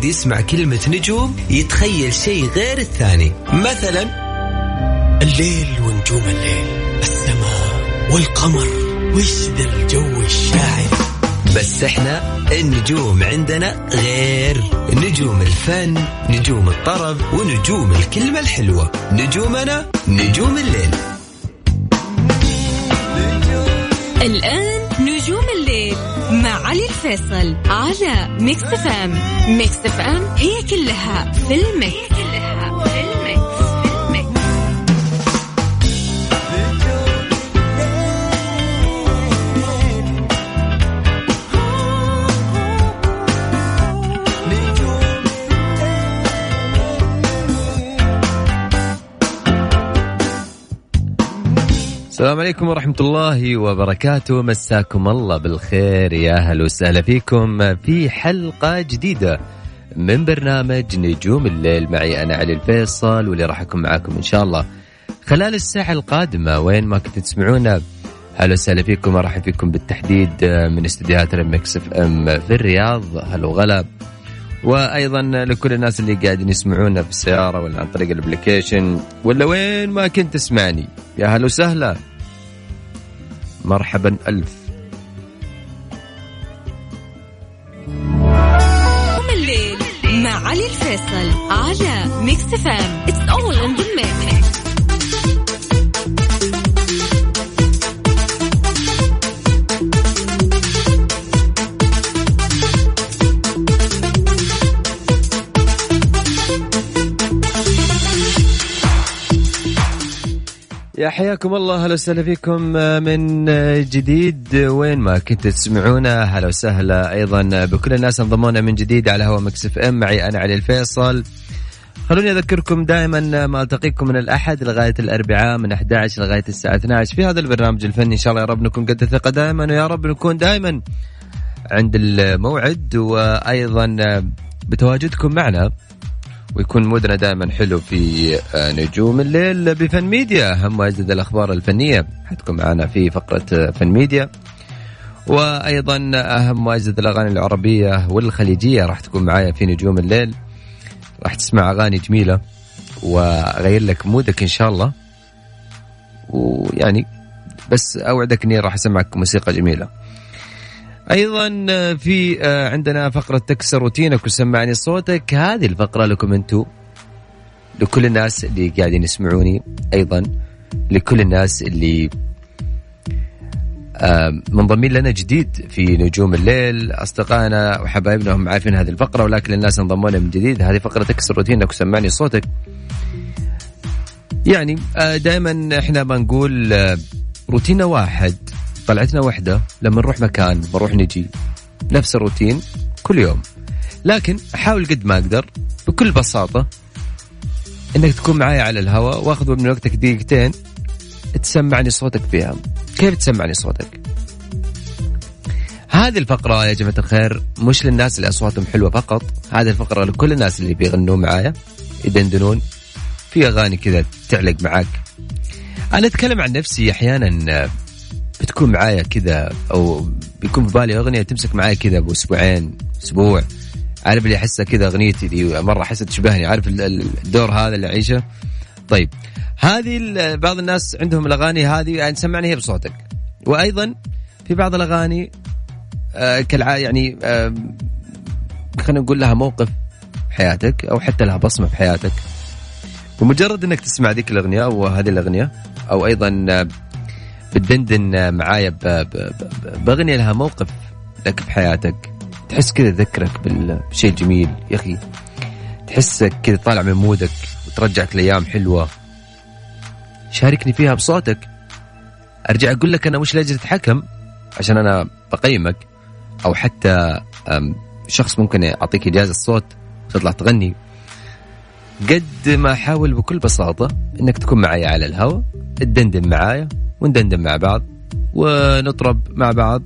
كل واحد يسمع كلمة نجوم يتخيل شيء غير الثاني. مثلا الليل ونجوم الليل السماء والقمر وش ذا الجو الشاعر. بس إحنا النجوم عندنا غير. نجوم الفن نجوم الطرب ونجوم الكلمة الحلوة. نجومنا نجوم الليل. الآن علي الفيصل على Mix FM Mix FM هي كلها في ال mix. السلام عليكم ورحمة الله وبركاته. مساكم الله بالخير يا أهلا وسهلا فيكم في حلقة جديدة من برنامج نجوم الليل. معي أنا علي الفيصل واللي راح أكون معاكم إن شاء الله خلال الساعة القادمة. وين ما كنتوا تسمعونا هلا وسهلا فيكم. أرحب فيكم بالتحديد من استديوهات Mix FM في الرياض. هلا وغلا. وأيضا لكل الناس اللي قاعدين يسمعونا في السياره ولا عن طريق ال application ولا وين ما كنت تسمعني. يا هلا وسهلا. مرحبا ألف. الليل مع علي الفيصل على Mix FM It's all in the حياكم الله هلا وسهلا فيكم من جديد. وين ما كنتوا تسمعونا هلا وسهلا أيضا بكل الناس انضمونا من جديد على هوا مكسف إم. معي أنا علي الفيصل. خلوني أذكركم دائما ما ألتقيكم من الأحد لغاية الأربعاء من 11 لغاية الساعة 12 في هذا البرنامج الفني. إن شاء الله يا رب نكون قد الثقة دائما ويا رب نكون دائما عند الموعد. وأيضا بتواجدكم معنا ويكون mood نا دائما حلو في نجوم الليل بفن ميديا. أهم واجدد الأخبار الفنية. حتكون معنا في فقرة فن ميديا. وأيضا أهم واجدد الأغاني العربية والخليجية راح تكون معايا في نجوم الليل. راح تسمع أغاني جميلة وأغير لك mood ك إن شاء الله. ويعني بس أوعدك إني راح أسمعك موسيقى جميلة. أيضا في عندنا فقرة تكسر روتينك وسمعني صوتك. هذه الفقرة لكم أنتم لكل الناس اللي قاعدين يسمعوني أيضا لكل الناس اللي منضمين لنا جديد في نجوم الليل. أصدقائنا وحبايبنا هم عارفين هذه الفقرة ولكن الناس انضموا لنا من جديد. هذه فقرة تكسر روتينك وسمعني صوتك. يعني دائما إحنا بنقول روتيننا واحد. طلعتنا وحدة لما نروح مكان بنروح نجي. نفس الروتين كل يوم. لكن أحاول قد ما أقدر بكل بساطة إنك تكون معايا على الهواء وأخذ من وقتك دقيقتين تسمعني صوتك فيها كيف تسمعني صوتك؟ هذه الفقرة يا جماعة الخير مش للناس اللي أصواتهم حلوة فقط هذه الفقرة لكل الناس اللي بيغنون معايا يدندنون في أغاني كذا تعلق معاك. أنا أتكلم عن نفسي أحيانا بتكون معايا كذا أو بيكون في بالي أغنية تمسك معايا كذا بأسبوعين أسبوع. عارف اللي احسها كذا أغنيتي دي مرة احسها تشبهني عارف الدور هذا اللي أعيشه. طيب هذه بعض الناس عندهم الأغاني هذه يعني سمعني هي بصوتك. وأيضا في بعض الأغاني آه كالع يعني خلينا نقول لها موقف حياتك أو حتى لها بصمة في حياتك بمجرد إنك تسمع ذيك الأغنية أو هذه الأغنية أو أيضا آه بتدندن معايا باغنيه لها موقف لك في حياتك تحس كذا تذكرك بشيء جميل يا أخي. تحسك كذا طالع من مودك وترجعك لأيام حلوة. شاركني فيها بصوتك. أرجع أقول لك أنا مش لاجل اتحكم عشان أنا بقيمك أو حتى شخص ممكن يعطيك إجازة صوت تطلع تغني. قد ما احاول بكل بساطة إنك تكون معي على الهواء تدندن معايا وندندن مع بعض ونطرب مع بعض.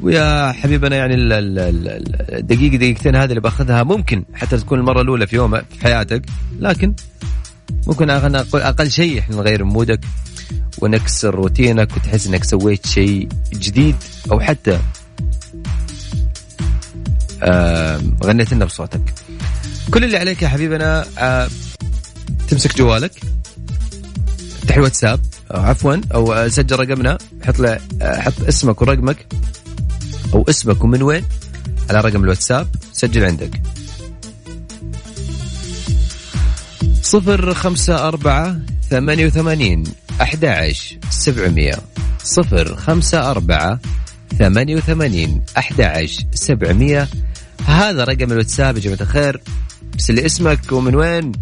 ويا حبيبنا يعني الدقيقة دقيقتين هذه اللي بأخذها ممكن حتى تكون المرة الأولى في يوم في حياتك لكن ممكن أقل, أقل شيء إحنا نغير مودك ونكسر روتينك وتحس إنك سويت شيء جديد أو حتى غنيت لنا بصوتك. كل اللي عليك يا حبيبنا آه تمسك جوالك تحي واتساب أو عفوا أو سجل رقمنا حط له حط اسمك ورقمك أو اسمك ومن وين على رقم الواتساب سجل عندك. صفر خمسة أربعة ثمانية وثمانين أحد سبعمية. صفر خمسة أربعة ثمانية وثمانين أحد سبعمية. هذا رقم الواتساب يا جماعة الخير. ارسل لي اسمك ومن وين؟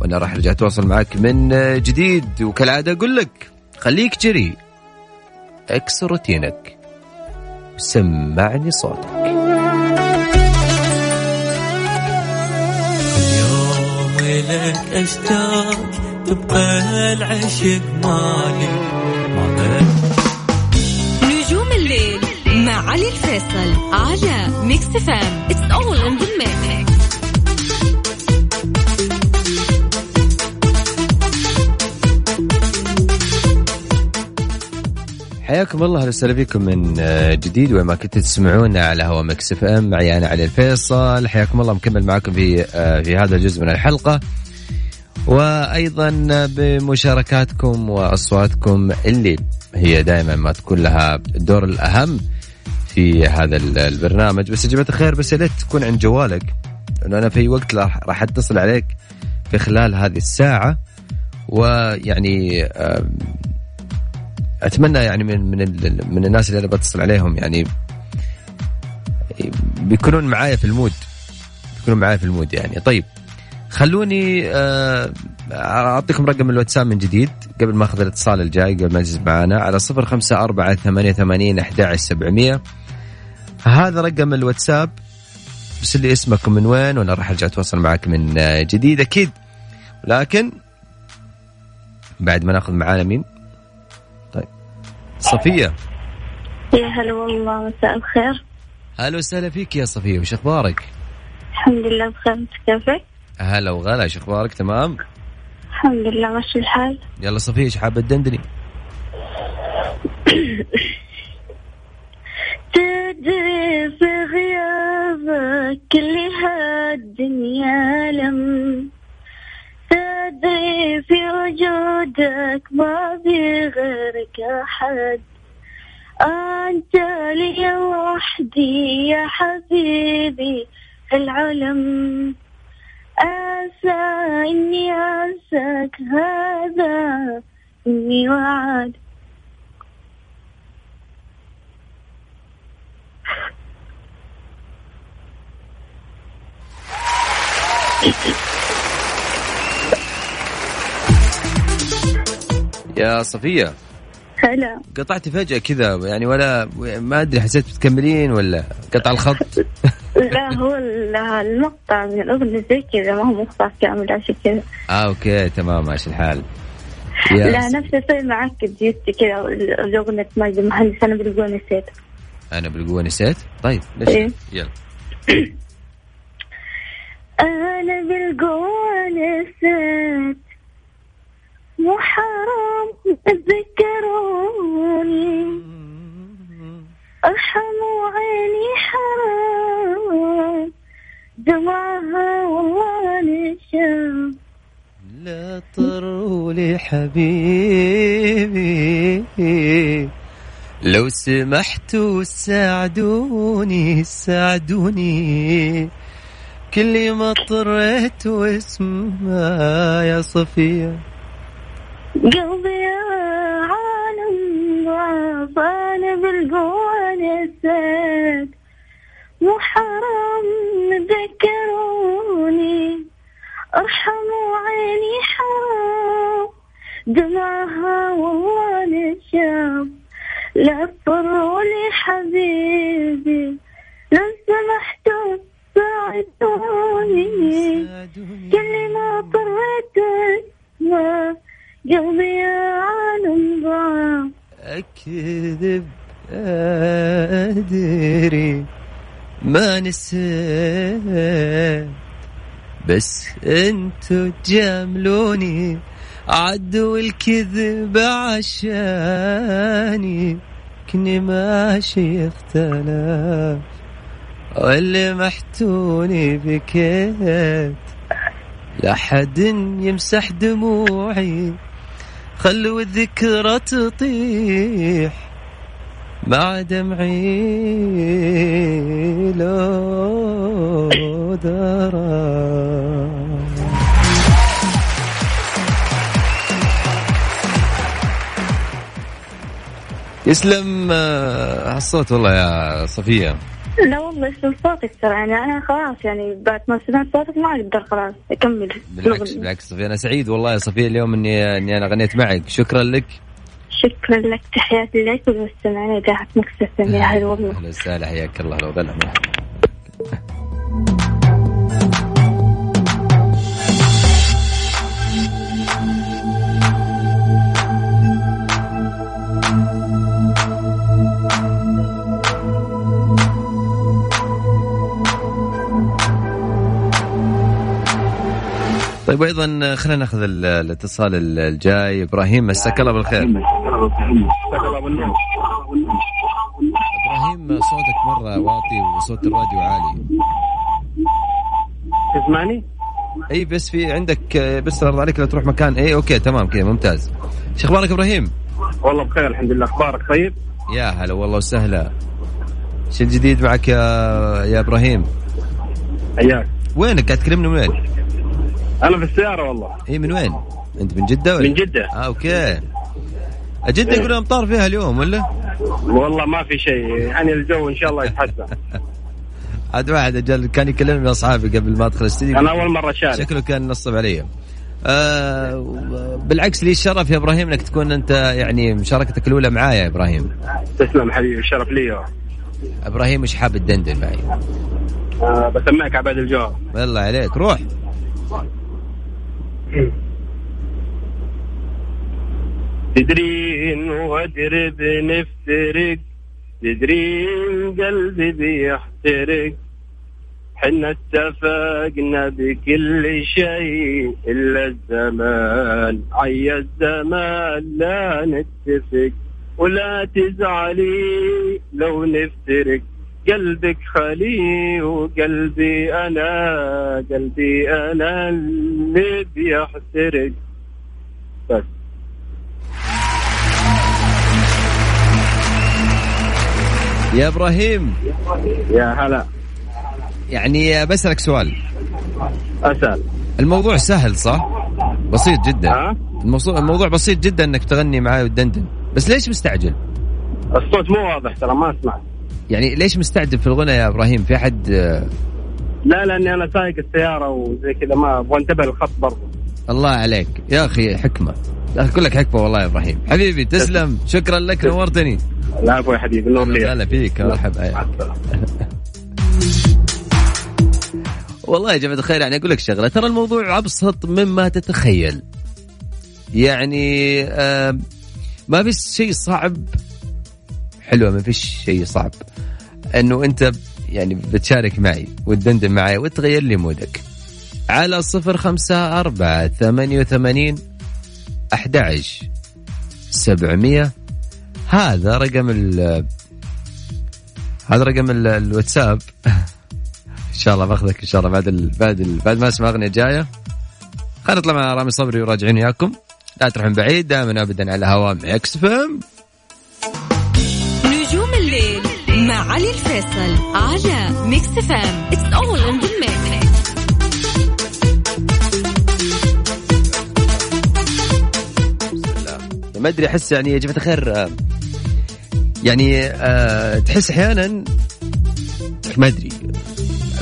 وأنا راح أرجع أتواصل معك من جديد. وكالعادة أقول لك خليك جري. اكسر روتينك. سمعني صوتك. اليوم لك أشتاق تبقى العشق مالي. ما نجوم الليل مع علي الفيصل على Mix FM it's all in the mix حياكم الله أهلا وسهلا فيكم من آه، جديد. وين ما كنتوا تسمعونا على هوا Mix FM معي أنا علي الفيصل. حياكم الله مكمل معكم في آه، في هذا الجزء من الحلقة. وأيضا بمشاركاتكم وأصواتكم اللي هي دائما ما تكون لها الدور الأهم في هذا البرنامج. بس يا جماعة الخير بس يا ريت تكون عند جوالك لأنه أنا في اي وقت راح أتصل عليك في خلال هذه الساعة. ويعني آه، أتمنى يعني من من من الناس اللي أنا بتصل عليهم يعني بيكونون معايا في المود بيكونون معايا في المود يعني. طيب خلوني آه، أعطيكم رقم الواتساب من جديد قبل ما أخذ الاتصال الجاي قبل ما يجلس معانا على صفر خمسة أربعة ثمانية ثمانين أحد سبعمية. هذا رقم الواتساب بس لي اسمك من وين وأنا راح أرجع أتواصل معك من آه، جديد أكيد. لكن بعد ما ناخذ معانا مين؟ صفية يا هلا والله مساء الخير هلا وسهلا فيك يا صفية وش أخبارك؟ الحمد لله بخير أنت كيفك؟ هلا وغلا شو أخبارك تمام؟ الحمد لله ماشي الحال يلا صفية إيش حابة تدندني؟ تدري في غيابك كل هالدنيا لم في وجودك ما في غيرك أحد. أنت لي وحدي يا حبيبي في العالم. أنسى إني أنساك هذا إني وعد. يا صفية. هلا. قطعتي فجأة كذا يعني ولا ما أدري حسيت بتكملين ولا قطع الخط؟ لا هو المقطع من الأغنية زي كذا ما هو مقطع كامل عشان كذا. آه أوكي تمام ماشي الحال. لا نفس الشيء معك جيتي كذا الأغنية ماجد المهندس أنا بالقوة نسيت. أنا بالقوة نسيت؟ طيب ليش؟ إيه؟ يلا. أنا بالقوة نسيت. مو حرام تذكروني ارحموا عيني حرام. دمعها والله لا طروا لي حبيبي. لو سمحتوا ساعدوني ساعدوني. كل ما اضطريت واسمها يا صفية. قلبي يا عالم ضعف أنا بالقوة نسيت مو حرام ذكروني ارحموا عيني حرام دمعها والله نشاف لا تضروا لي حبيبي لو سمحتوا ساعدوني. كل ما اضطريت ما قلبي عالم ضاع أكذب أدري ما نسيت. بس انتو تجاملوني عدوا الكذب عشاني. كني ماشي اختلاف واللي محتوني بكيت. لا حد يمسح دموعي. خلوا الذكرى تطيح مع دمعي لو درى يسلم آه، الصوت والله يا صفية. لا والله يسلم صوتك ترى يعني أنا خلاص يعني بعد ما سمعت صوتك ما أقدر خلاص أكمل. بالعكس بالعكس صفية أنا سعيد والله يا صفية اليوم إني إني أنا غنيت معك. شكرا لك. شكرا لك تحياتي لك وللمستمعين إذاعة مكسف يا هلا والله. أهلا وسهلا حياك الله لو غلا طيب أيضا خلينا نأخذ الاتصال الجاي إبراهيم مساك الله بالخير إبراهيم صوتك مرة واطي وصوت الراديو عالي تسمعني؟ إي بس في عندك بس ارض عليك لو تروح مكان إي okay تمام كذا ممتاز شو أخبارك إبراهيم؟ والله بخير الحمد لله أخبارك طيب؟ يا هلا والله وسهلا شو الجديد معك يا يا إبراهيم؟ حياك وينك قاعد تكلمني من وين؟ أنا في السيارة والله. اي من وين؟ أنت من جدة ولا؟ من جدة. آه okay. جدة يقول امطار فيها اليوم ولا؟ والله ما في شيء. يعني الجو إن شاء الله يتحسن. عاد واحد أجل كان يكلمني من أصحابي قبل ما أدخل الاستديو. أنا أول مرة شارك شكله كان نصب علي. آه بالعكس لي الشرف يا إبراهيم إنك تكون أنت يعني مشاركتك الأولى معايا يا إبراهيم. تسلم حبيبي الشرف لي. إبراهيم مش حاب تدندن معي؟ آه بسمعك عباد الجوهر. والله عليك. روح. تدرين وادري بنفترق تدرين قلبي بيحترق حنا اتفقنا بكل شيء إلا الزمان عي الزمان لا نتفق ولا تزعلي لو نفترق قلبك خلي وقلبي أنا قلبي أنا اللي بيحترق بس. يا إبراهيم. يا هلا. يعني بسألك سؤال. أسأل. الموضوع سهل صح؟ بسيط جدا. ها؟ الموضوع الموضوع بسيط جدا إنك تغني معاي وتدندن. بس ليش مستعجل؟ الصوت مو واضح ترى ما أسمع. يعني ليش مستعجل في الغنى يا إبراهيم؟ في أحد آه، لا لأني أنا سايق السيارة وزي كذا ما أبغى انتبه للخط برضه. الله عليك. يا أخي حكمة. يا أخي كلك حكمة والله يا إبراهيم. حبيبي تسلم. شكرا لك نورتني. لا يا حبيبي نور لي. هلا فيك. مرحبا والله يا جماعة الخير يعني أقول لك شغلة. ترى الموضوع أبسط مما تتخيل. يعني آه ما في شيء صعب حلوة ما فيش شيء صعب. إنه أنت يعني بتشارك معي وتدندن معي وتغير لي مودك. على صفر خمسة أربعة ثمانية وثمانين أحد سبعمية. هذا رقم ال هذا رقم ال- الواتساب. إن شاء الله باخذك إن شاء الله بعد ال... بعد ال... بعد ما أسمع أغنية جاية. خلينا نطلع مع رامي صبري وراجعين وياكم. لا تروحون بعيد دائما ابدا على هواء Mix FM مع علي الفيصل على Mix FM it's all in the mix ما أدري أحس يعني يا جماعة الخير آه، يعني آه، تحس أحيانا ما أدري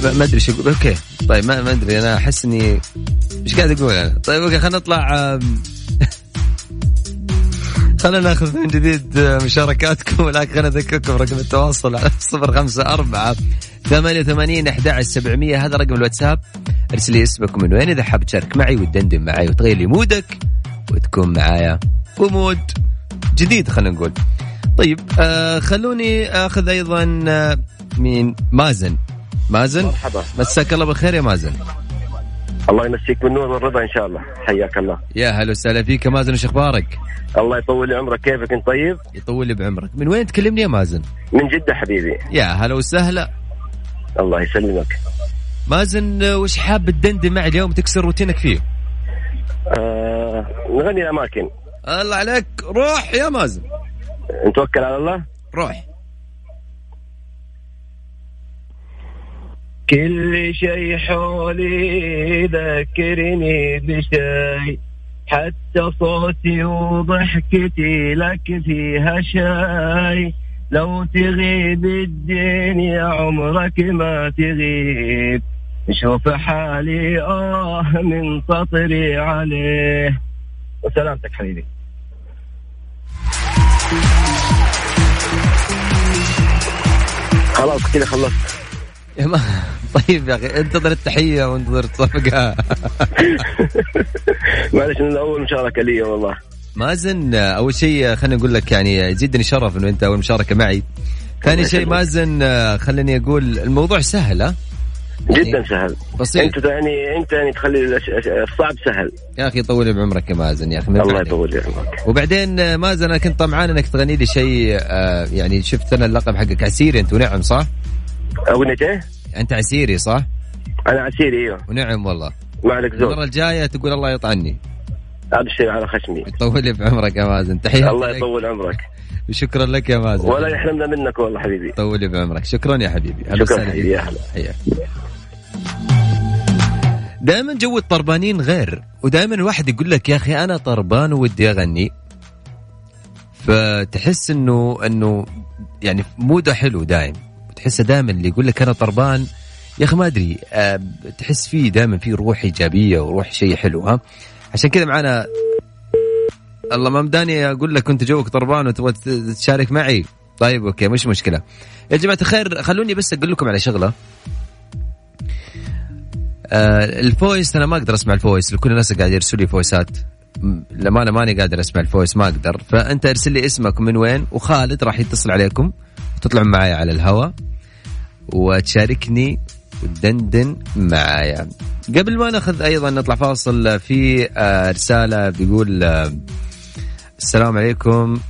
ما أدري شو okay طيب ما أدري أنا أحس إني إيش قاعد أقول أنا؟ طيب okay خلينا نطلع خلينا ناخذ من جديد مشاركاتكم ولكن خلينا أذكركم رقم التواصل على صفر خمسة أربعة ثمانية وثمانين أحد عشر سبعمية. هذا رقم الواتساب. ارسل لي اسمك من وين إذا حاب تشارك معي وتدندن معي وتغير لي mood ك وتكون معايا و mood جديد خلينا نقول. طيب آه خلوني آخذ أيضا آه مين مازن. مازن؟ مرحبا. مساك الله بالخير يا مازن. الله يمسيك بالنور والرضا إن شاء الله. حياك الله. يا هلا وسهلا فيك يا مازن وش أخبارك؟ الله يطول لي عمرك. كيفك أنت طيب؟ يطول لي بعمرك. من وين تكلمني يا مازن؟ من جدة حبيبي. يا هلا وسهلا. الله يسلمك. مازن وش حاب تدندن معي اليوم تكسر روتينك فيه؟ آه نغني الأماكن. الله عليك. روح يا مازن. نتوكل على الله؟ روح. كل شيء حولي ذكرني بشيء حتى صوتي وضحكتي لك فيها شاي لو تغيب الدنيا عمرك ما تغيب. شوف حالي آه من سطري عليه. وسلامتك حبيبي. خلاص كذا خلصت. طيب يا أخي انتظر التحية وانتظر الصفقة. معلش من أول مشاركة لي والله. مازن أول شيء خليني أقول لك يعني يزيدني شرف إنه أنت أول مشاركة معي. ثاني شيء مازن خليني أقول الموضوع سهل ها؟ يعني جدا سهل. بسيط. أنت يعني أنت يعني تخلي الصعب سهل. يا أخي طول بعمرك يا مازن يا أخي الله يطول بعمرك وبعدين مازن أنا كنت طمعان إنك تغني لي شيء آه، يعني شفت أنا اللقب حقك عسيري أنت ونعم صح؟ اغنية إيه؟ أنت عسيري صح؟ أنا عسيري إيوه. ونعم والله. ما عليك زود المرة الجاية تقول الله يطعني. ابشر على خشمي. يطول لي بعمرك يا مازن. تحية الله يطول عمرك. وشكرا لك يا مازن. ولا يحرمنا منك والله حبيبي. طول لي بعمرك شكرا يا حبيبي. شكرا حبيبي يا هلا دائما جو الطربانين غير. ودائما الواحد يقول لك يا أخي أنا طربان ودي أغني. فتحس انه إنه يعني موده حلو دائم تحسه دائما اللي يقول لك أنا طربان. يا أخي ما أدري أه تحس فيه دائما فيه روح إيجابية وروح شيء حلو ها؟ عشان كذا معنا الله ما مداني أقول لك كنت جوك طربان وتبغى تشارك معي. طيب okay مش مشكلة. يا جماعة الخير خلوني بس أقول لكم على شغلة. آه ال voice أنا ما أقدر أسمع ال voice لكل الناس قاعد يرسلوا لي voice ات. لما أنا ماني قادر أسمع ال voice ما أقدر. فأنت ارسل لي اسمك من وين؟ وخالد راح يتصل عليكم وتطلعون معايا على الهواء وتشاركني وتدندن معايا. قبل ما نأخذ أيضا نطلع فاصل في آه رسالة بيقول آه السلام عليكم.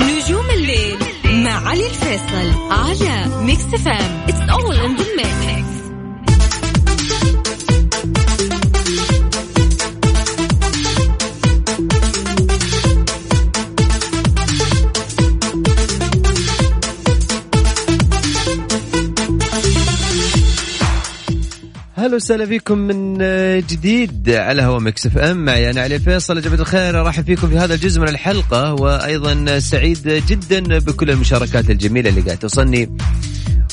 نجوم الليل مع علي الفيصل على Mix FM it's all in the أهلا وسهلا فيكم من جديد على هوا Mix FM. معي أنا علي فيصل يا جماعة الخير. ارحب فيكم في هذا الجزء من الحلقة وأيضا سعيد جدا بكل المشاركات الجميلة اللي قاعدة توصلني.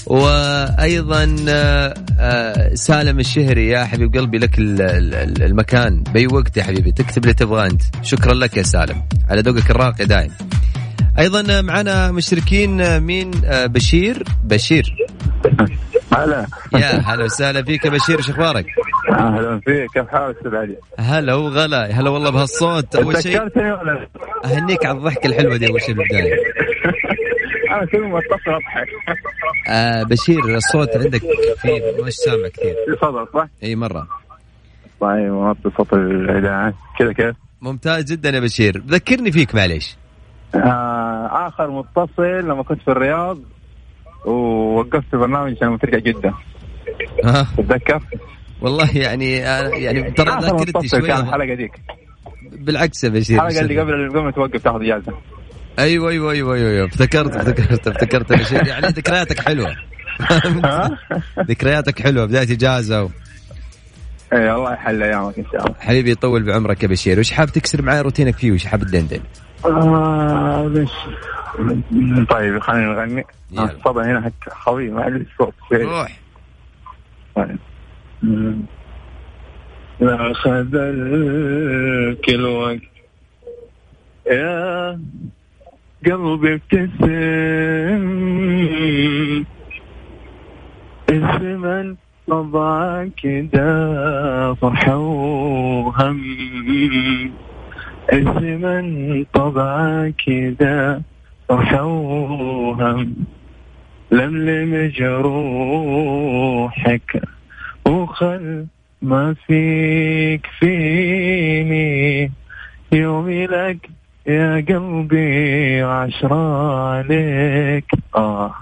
وأيضا آه، سالم الشهري يا حبيب قلبي لك المكان. بأي وقت يا حبيبي؟ تكتب اللي تبغاه أنت. شكرا لك يا سالم. على ذوقك الراقي دايم أيضا معنا مشتركين مين؟ آه، بشير. بشير. هلا. يا هلا وسهلا فيك يا بشير إيش أخبارك؟ أهلا فيك. كيف حالك أستاذ علي؟ هلا وغلا هلا والله بهالصوت. أول شيء ولا؟ أهنيك على الضحكه الحلوة دي أول شيء بالبداية. أنا كل ما أتصل أضحك. آه بشير الصوت عندك فيه مش سامع كثير. في صدى صح؟ إي مرة. طيب موطي صوت الإذاعة. كذا كيف؟ ممتاز جدا يا بشير. ذكرني فيك معليش. آه آخر متصل لما كنت في الرياض. ووقفت البرنامج عشان ترجع جدة. ها؟ تتذكر؟ والله يعني يعني ترى ذاكرتي شوي كان الحلقة ديك. بالعكس يا بشير الحلقة اللي قبل قبل ما توقف تاخذ إجازة. أيوه أيوه أيوه أيوه افتكرت افتكرت افتكرت بشير. يعني ذكرياتك حلوة. ذكرياتك حلوة بداية إجازة و... اي الله يحل أيامك إن شاء الله. حبيبي يطول بعمرك يا بشير. وش حاب تكسر معي روتينك فيه؟ وش حاب تدندن؟ آه طيب خلينا نغني. الصدى هنا حق خوي ما أدري الصوت روح. طيب. لا خذلك الوقت يا قلبي ابتسم. الزمن طبعك دا فرحة وهم الزمن طبعك دا فرحة وهم لملم جروحك. وخل ما فيك فيني. يومي لك يا قلبي عشرة عليك. آه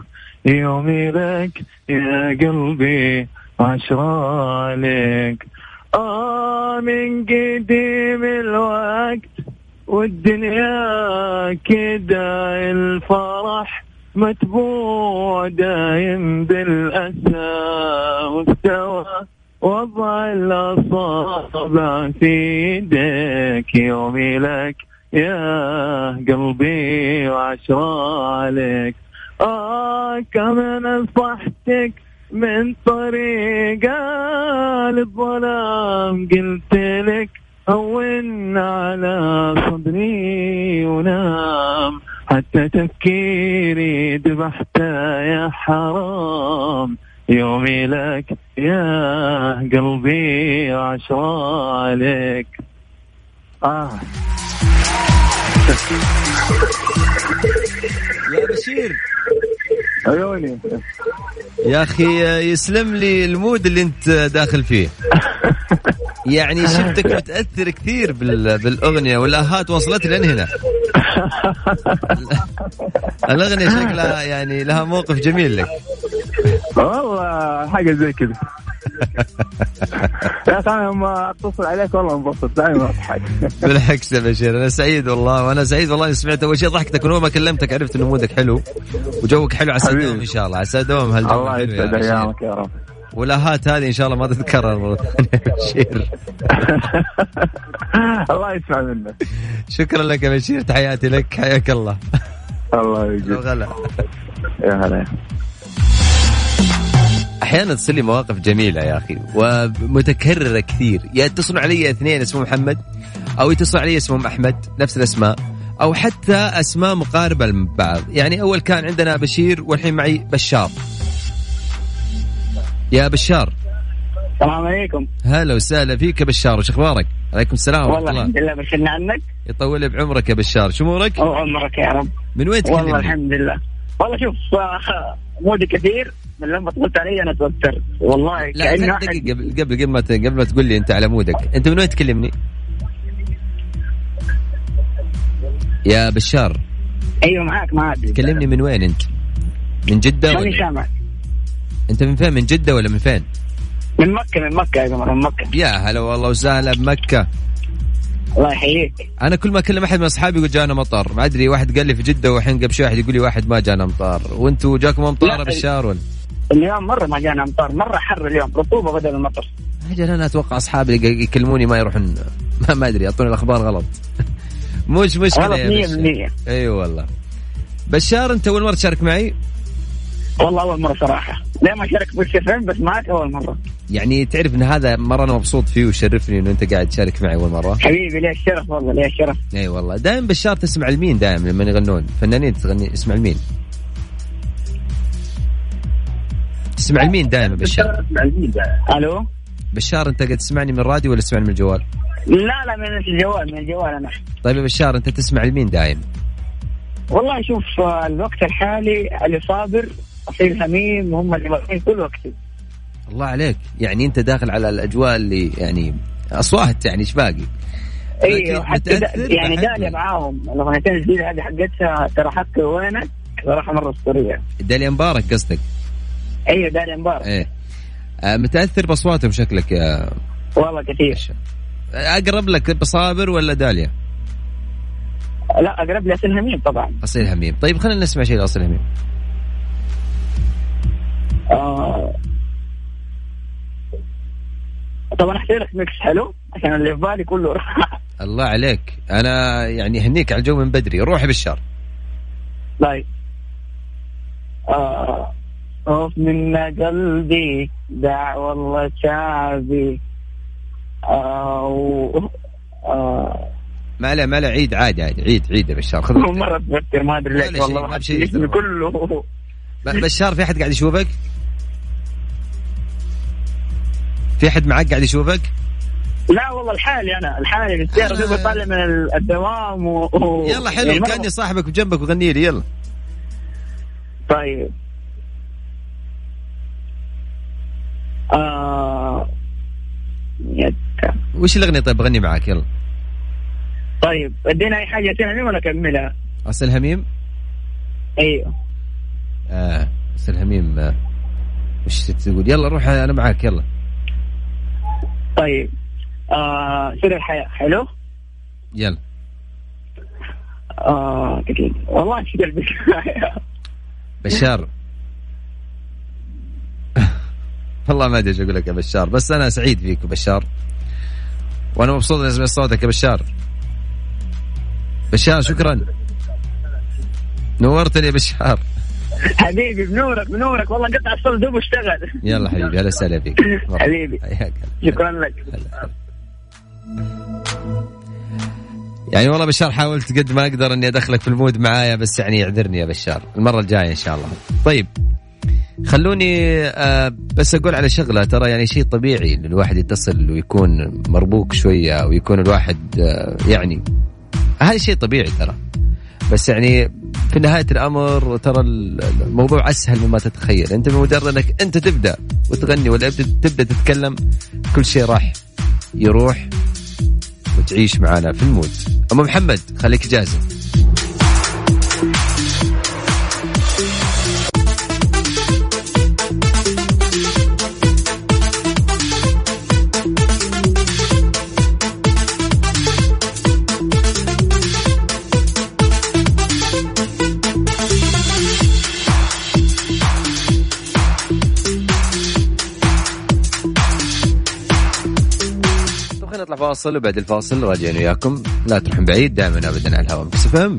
يومي لك يا قلبي عشرة لك آه من قديم والدنيا كده الفرح متبوع دايم بالأسى. واستوى وضع الأصابع في يدك يومي لك يا قلبي وعشرة عليك. آه كم نصحتك من طريق الظلام قلت لك هون على صدري ونام. حتى تفكيري ذبحته يا حرام. يومي لك يا قلبي عشرة عليك. آه. يا بشير. عيوني. يا أخي يسلم لي المود اللي أنت داخل فيه. يعني شفتك متاثر كثير بالأغنية والاهات وصلت لين هنا؟ الأغنية شكلها يعني لها موقف جميل لك. والله حاجة زي كذا. يا أخي أنا لما أتصل عليك والله انبسط دائما اضحك بالعكس يا بشير أنا سعيد والله وأنا سعيد والله إني سمعت أول شيء ضحكتك من ما كلمتك عرفت إنه مودك حلو وجوك حلو عسى دوم إن شاء الله عسى دوم هالجو الله يسعد ايامك يا رب. والاهات هذه إن شاء الله ما تتكرر مرة ثانية. بشير. الله يسمع منك. شكرا لك يا بشير. تحياتي لك. حياك الله. الله يجزيك. يا هلا. أحيانا تصير لي مواقف جميلة يا أخي ومتكررة كثير. يا يتصلوا علي اثنين اسمهم محمد أو يتصل علي اسمهم أحمد نفس الأسماء أو حتى أسماء مقاربة من بعض يعني أول كان عندنا بشير والحين معي بشار. يا بشار. السلام عليكم. هلا وسهلا فيك يا بشار وش أخبارك؟ عليكم السلام ورحمة الله. والله الحمد لله بشرنا عنك؟ يطول بعمرك يا بشار. شو أمورك؟ عمرك يا رب. من وين تكلمني؟ والله الحمد لله. والله شوف مودي كثير. من لما قلت علي أنا توترت. والله لا كأنه واحد قبل قبل قبل ما قبل ما تقول لي أنت على مودك. أنت من وين تكلمني؟ يا بشار. أيوه معاك معاك. تكلمني من وين أنت؟ من جدة ولا؟ شامع أنت من فين؟ من جدة ولا من فين؟ من مكة من مكة يا من مكة. يا هلا والله وسهلا بمكة. الله يحييك. أنا كل ما أكلم أحد من أصحابي يقول جانا مطر. ما أدري واحد قال لي في جدة والحين قبل شوي واحد يقول لي واحد ما جانا مطر. وأنتم جاكم امطار بشار ولا؟ اليوم مرة ما جانا امطار مرة حر اليوم رطوبة بدل المطر. أجل أنا أتوقع أصحابي اللي يكلموني ما يروحون. ما, ما أدري يعطوني الأخبار غلط. مش مشكلة يا 100% أي أيوة والله. بشار أنت أول مرة تشارك معي؟ والله أول مرة صراحة. لا ما شارك بالشفن بس معك أول مرة. يعني تعرف إن هذا مرة أنا مبسوط فيه ويشرفني إنه أنت قاعد تشارك معي أول مرة. حبيبي ليه الشرف؟ والله ليه الشرف؟ إي والله. دائما بشار تسمع لمين دائما لما يغنون. فنانين تغني اسمع لمين تسمع لمين دائما بشار. ألو؟ بشار أنت قاعد تسمعني من الراديو ولا تسمعني من الجوال؟ لا لا من الجوال من الجوال أنا. طيب يا بشار أنت تسمع لمين دائما. والله شوف الوقت الحالي علي صابر اصيل هميم هم اللي واقفين كل وقتي الله عليك. يعني أنت داخل على الأجواء اللي يعني أصوات يعني إيش باقي؟ أيوه حتى دا يعني داليا معاهم. الاغنيتين الجديده هذه حقتها ترى حتى وينك؟ صراحة مره اسطوريه داليا مبارك قصدك؟ أيوه داليا مبارك. إيه. آه متأثر بأصواتهم شكلك يا والله كثير. أقرب لك بصابر ولا داليا؟ لا أقرب لي أصيل هميم طبعا. أصيل هميم طيب خلينا نسمع شيء لأصيل هميم آه. طبعا أحكي لك ميكس حلو عشان اللي في بالي كله الله عليك. أنا يعني هنيك على الجو من بدري. روحي بالشر طيب. آه خوف من قلبي دع والله شعبي. آه آه. ما لا ما لا عيد عادي عادي. عيد عيد يا بشار. خذ مرة اتذكر ما أدري ليش والله. ما شيء كله. بشار في أحد قاعد يشوفك؟ في أحد معك قاعد يشوفك؟ لا والله الحالي أنا الحالي في السيارة دوب طالع من الدوام و... يلا حلو يعني كأني صاحبك وجنبك وغني لي يلا. طيب. آه... وش الأغنية؟ طيب بغني معاك يلا. طيب ادينا أي حاجة هميم ولا أكملها؟ اصل هميم؟ أيوه. آه سلهميم آه، وش تقول؟ يلا روح أنا معاك يلا. طيب. آه سر الحياة. حلو؟ يلا. آه دقيقة. والله إيش قلبك؟ بشار. والله ما أدري إيش أقول لك يا بشار بس أنا سعيد فيك بشار. وأنا مبسوط إني اسمع صوتك يا بشار. بشار شكرا. نورتني يا بشار. حبيبي بنورك بنورك. والله قطع الصوت دوب اشتغل يلا حبيبي هلا وسهلا فيك. حبيبي. شكرا لك. يعني والله بشار حاولت قد ما أقدر إني أدخلك في المود معايا بس يعني اعذرني يا بشار. المرة الجاية إن شاء الله. طيب خلوني آه بس أقول على شغلة. ترى يعني شيء طبيعي إن الواحد يتصل ويكون مربوك شوية ويكون الواحد آه يعني هذا شيء طبيعي ترى. بس يعني في نهاية الأمر ترى الموضوع أسهل مما تتخيل. أنت بمجرد أنك أنت تبدأ وتغني ولا تبدأ تتكلم كل شيء راح يروح وتعيش معنا في المود. ام محمد خليك جاهزه فاصل وبعد الفاصل راجعين وياكم. لا تروحون بعيد دائما ابدا على هوا Mix FM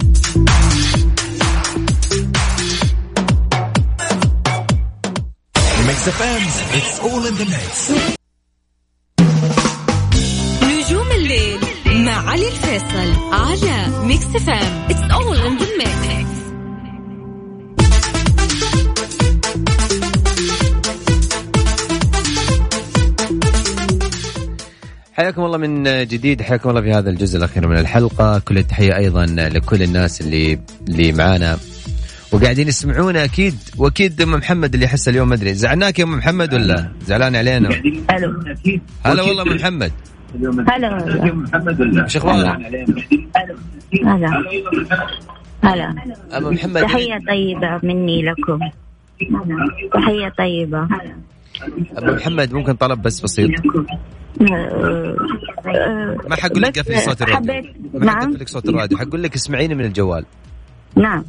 نجوم الليل مع علي الفيصل على Mix FM it's all in the mix حياكم الله من جديد حياكم الله في هذا الجزء الأخير من الحلقة. كل التحية أيضا لكل الناس اللي اللي معانا. وقاعدين يسمعونا أكيد وأكيد أم محمد اللي حس اليوم ما أدري. زعلناك يا أم محمد ولا؟ زعلان علينا؟ ألو. هلا والله أم محمد. هلا. محمد ولا؟ إيش أخبارك؟ هلا. هلا. أم محمد. تحية طيبة مني لكم. تحية طيبة. ابو محمد ممكن طلب بس بسيط. ما حقول لك قفلي صوت الراديو. ما حقول لك صوت الراديو. حقول لك اسمعيني من الجوال. نعم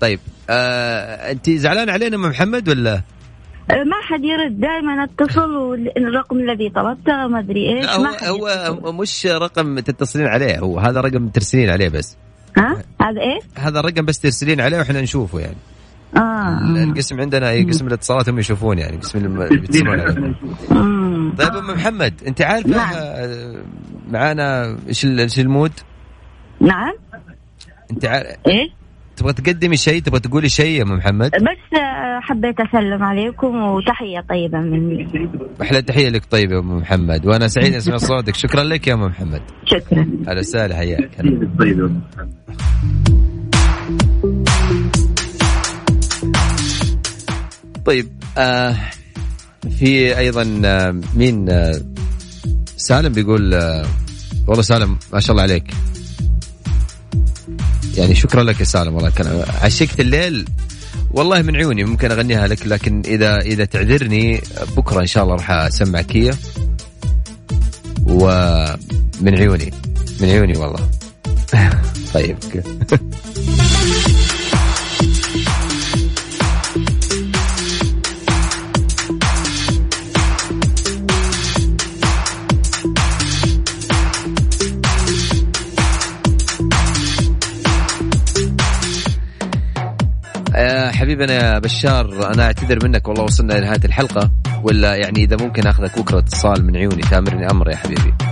طيب آه، انت زعلان علينا أم محمد ولا؟ ما حد يرد دائما اتصل والرقم الذي طلبته ما أدري إيش هو هو مش رقم تتصلين عليه هو هذا رقم ترسلين عليه بس. ها؟ هذا إيه؟ هذا الرقم بس ترسلين عليه وإحنا نشوفه يعني. آه. القسم عندنا قسم الاتصالات هم يشوفون يعني قسم اللي بيتصلون عليه. طيب أم محمد أنت عارفه نعم. معانا إيش إيش المود؟ نعم. أنت عارف إيه؟ تبغى تقدمي شيء؟ تبغى تقولي شيء يا أم محمد؟ بس حبيت أسلم عليكم وتحية طيبة مني. أحلى تحية لك طيبة يا أم محمد وأنا سعيد أسمع صوتك. شكرا لك يا أم محمد. شكرا. هلا وسهلا حياك طيب آه في أيضا آه مين آه سالم بيقول آه والله سالم ما شاء الله عليك. يعني شكرا لك يا سالم والله كان عشقت الليل. والله من عيوني ممكن أغنيها لك لكن إذا إذا تعذرني بكرة إن شاء الله راح أسمعك هي. ومن عيوني من عيوني والله. طيب حبيبنا يا بشار أنا أعتذر منك والله وصلنا لنهاية الحلقة ولا يعني إذا ممكن أخذك بكره اتصال من عيوني تأمرني أمر يا حبيبي.